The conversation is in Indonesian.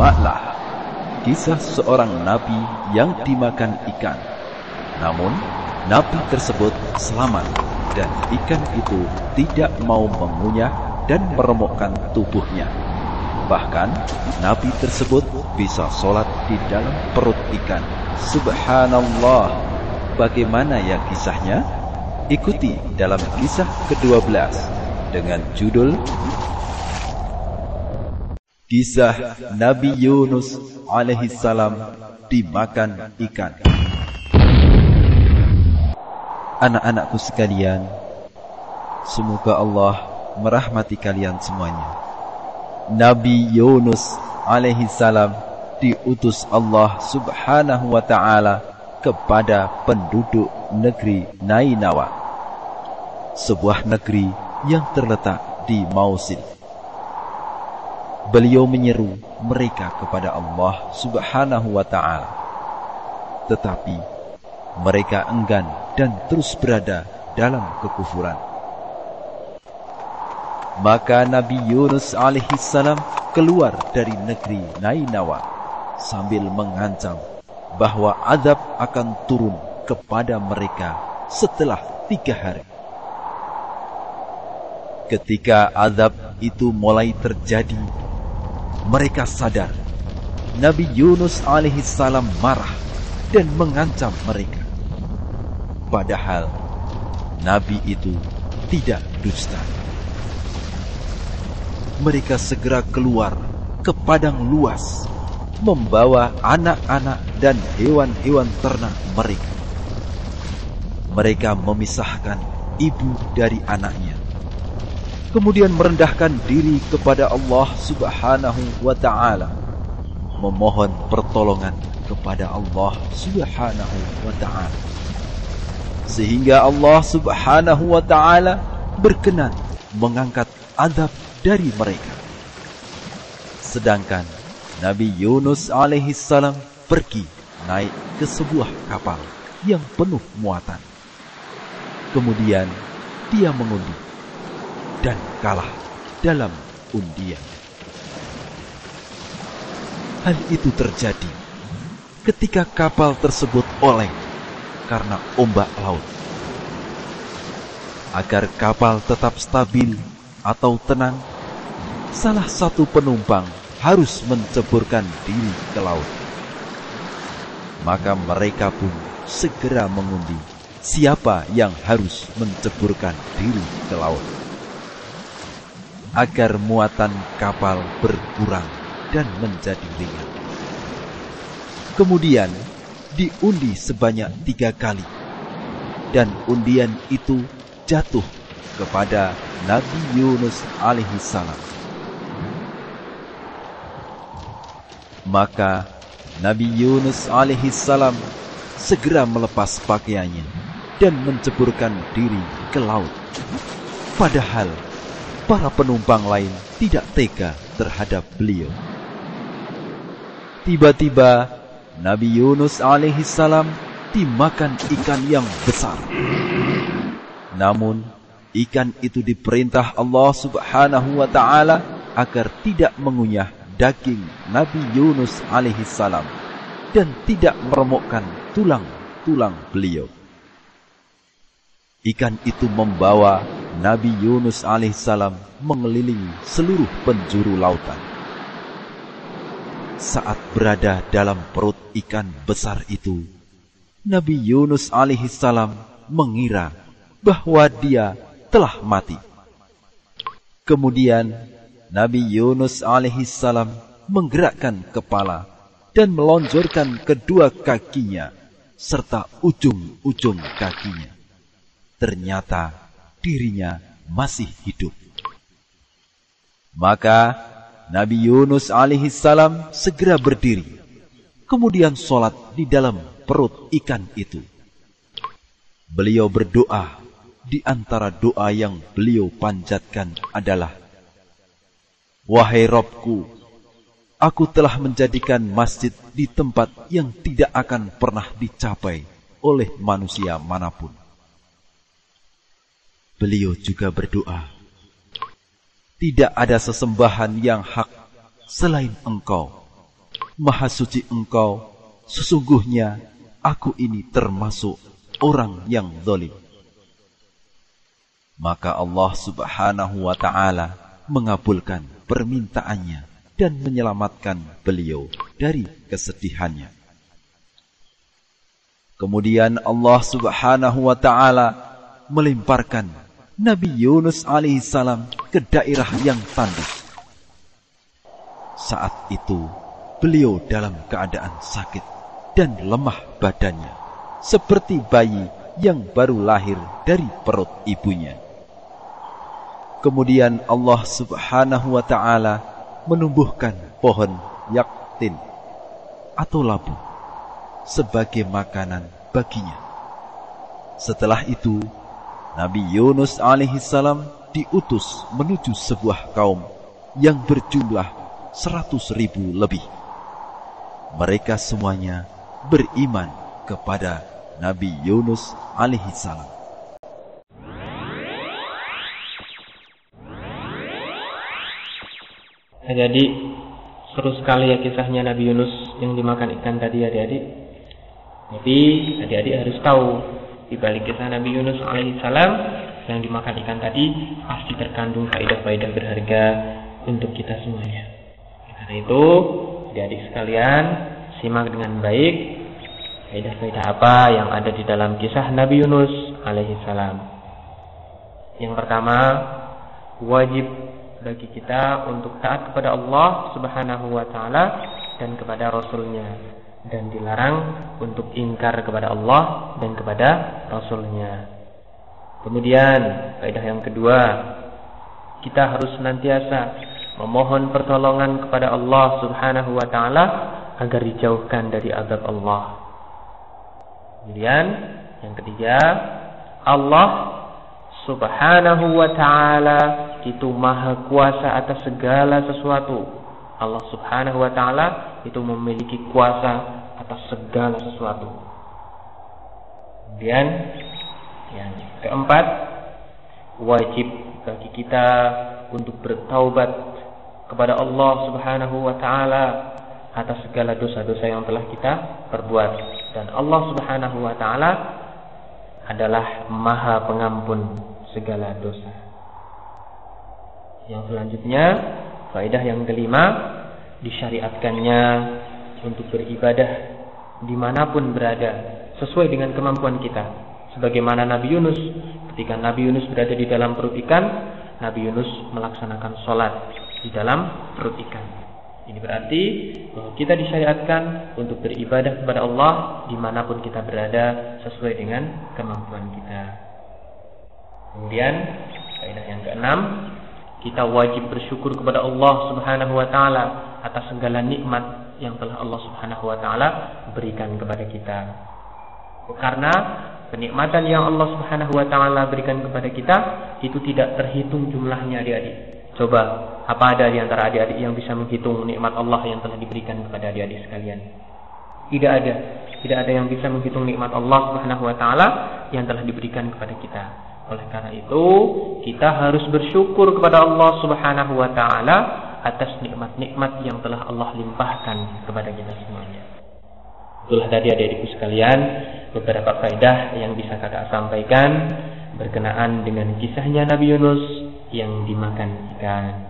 Simaklah kisah seorang nabi yang dimakan ikan. Namun, nabi tersebut selamat dan ikan itu tidak mau mengunyah dan meremukkan tubuhnya. Bahkan, nabi tersebut bisa sholat di dalam perut ikan. Subhanallah, bagaimana ya kisahnya? Ikuti dalam kisah ke-12 dengan judul Kisah Nabi Yunus alaihissalam dimakan ikan. Anak-anakku sekalian, semoga Allah merahmati kalian semuanya. Nabi Yunus alaihissalam diutus Allah subhanahu wa ta'ala kepada penduduk negeri Nainawa. Sebuah negeri yang terletak di Mausil beliau menyeru mereka kepada Allah Subhanahu wa taala. Tetapi mereka enggan dan terus berada dalam kekufuran. Maka Nabi Yunus alaihissalam keluar dari negeri Nainawa sambil mengancam bahwa azab akan turun kepada mereka setelah tiga hari. Ketika azab itu mulai terjadi mereka sadar Nabi Yunus alaihissalam marah dan mengancam mereka. Padahal Nabi itu tidak dusta. Mereka segera keluar ke padang luas membawa anak-anak dan hewan-hewan ternak mereka. Mereka memisahkan ibu dari anaknya kemudian merendahkan diri kepada Allah Subhanahu wa taala. Memohon pertolongan kepada Allah Subhanahu wa taala. Sehingga Allah Subhanahu wa taala berkenan mengangkat adab dari mereka. Sedangkan Nabi Yunus alaihi salam pergi naik ke sebuah kapal yang penuh muatan. Kemudian dia mengundi dan kalah dalam undian. Hal itu terjadi ketika kapal tersebut oleng karena ombak laut. Agar kapal tetap stabil atau tenang, salah satu penumpang harus menceburkan diri ke laut. Maka mereka pun segera mengundi siapa yang harus menceburkan diri ke laut agar muatan kapal berkurang dan menjadi ringan. Kemudian diundi sebanyak tiga kali, dan undian itu jatuh kepada Nabi Yunus alaihissalam. Maka Nabi Yunus alaihissalam segera melepas pakaiannya dan menceburkan diri ke laut. Padahal para penumpang lain tidak tega terhadap beliau. Tiba-tiba Nabi Yunus alaihissalam dimakan ikan yang besar. Namun ikan itu diperintah Allah subhanahu wa ta'ala agar tidak mengunyah daging Nabi Yunus alaihissalam dan tidak meremukkan tulang-tulang beliau. Ikan itu membawa Nabi Yunus alaihissalam mengelilingi seluruh penjuru lautan. Saat berada dalam perut ikan besar itu, Nabi Yunus alaihissalam mengira bahwa dia telah mati. Kemudian Nabi Yunus alaihissalam menggerakkan kepala dan melonjorkan kedua kakinya serta ujung-ujung kakinya. Ternyata dirinya masih hidup. Maka Nabi Yunus alaihissalam segera berdiri, kemudian sholat di dalam perut ikan itu. Beliau berdoa, di antara doa yang beliau panjatkan adalah, Wahai Robku, aku telah menjadikan masjid di tempat yang tidak akan pernah dicapai oleh manusia mana pun. Beliau juga berdoa, Tidak ada sesembahan yang hak selain engkau, Maha suci engkau, sesungguhnya aku ini termasuk orang yang zalim. Maka Allah subhanahu wa ta'ala mengabulkan permintaannya dan menyelamatkan beliau dari kesedihannya. Kemudian Allah subhanahu wa ta'ala melemparkan Nabi Yunus alaihissalam ke daerah yang tandus. Saat itu beliau dalam keadaan sakit dan lemah badannya, seperti bayi yang baru lahir dari perut ibunya. Kemudian Allah subhanahu wa ta'ala menumbuhkan pohon yaktin atau labu sebagai makanan baginya. Setelah itu, Nabi Yunus alaihissalam diutus menuju sebuah kaum yang berjumlah seratus ribu lebih. Mereka semuanya beriman kepada Nabi Yunus alaihissalam. jadi seru sekali ya kisahnya Nabi Yunus yang dimakan ikan tadi adik-adik. Jadi adik-adik harus tahu di balik kisah Nabi Yunus alaihissalam yang dimakan ikan tadi pasti terkandung faedah-faedah berharga untuk kita semuanya. Karena itu, adik-adik sekalian, simak dengan baik faedah-faedah apa yang ada di dalam kisah Nabi Yunus alaihissalam. Yang pertama, wajib bagi kita untuk taat kepada Allah Subhanahu wa taala dan kepada rasulnya dan dilarang untuk ingkar kepada Allah dan kepada Rasulnya. Kemudian kaidah yang kedua, kita harus senantiasa memohon pertolongan kepada Allah Subhanahu wa taala agar dijauhkan dari azab Allah. Kemudian yang ketiga, Allah Subhanahu wa taala itu maha kuasa atas segala sesuatu Allah Subhanahu wa taala itu memiliki kuasa atas segala sesuatu. Kemudian yang keempat, wajib bagi kita untuk bertaubat kepada Allah Subhanahu wa taala atas segala dosa-dosa yang telah kita perbuat dan Allah Subhanahu wa taala adalah Maha Pengampun segala dosa. Yang selanjutnya Faedah yang kelima, disyariatkannya untuk beribadah di mana pun berada, sesuai dengan kemampuan kita. Sebagaimana Nabi Yunus, ketika Nabi Yunus berada di dalam perut ikan, Nabi Yunus melaksanakan sholat di dalam perut ikan. Ini berarti bahwa kita disyariatkan untuk beribadah kepada Allah di mana pun kita berada sesuai dengan kemampuan kita. Kemudian, faedah yang keenam, kita wajib bersyukur kepada Allah Subhanahu wa taala atas segala nikmat yang telah Allah Subhanahu wa taala berikan kepada kita. Karena kenikmatan yang Allah Subhanahu wa taala berikan kepada kita itu tidak terhitung jumlahnya adik-adik. Coba, apa ada di antara adik-adik yang bisa menghitung nikmat Allah yang telah diberikan kepada adik-adik sekalian? Tidak ada. Tidak ada yang bisa menghitung nikmat Allah Subhanahu wa taala yang telah diberikan kepada kita. Oleh karena itu, kita harus bersyukur kepada Allah Subhanahu wa taala atas nikmat-nikmat yang telah Allah limpahkan kepada kita semuanya. Itulah tadi adik-adikku sekalian beberapa faedah yang bisa kakak sampaikan berkenaan dengan kisahnya Nabi Yunus yang dimakan ikan.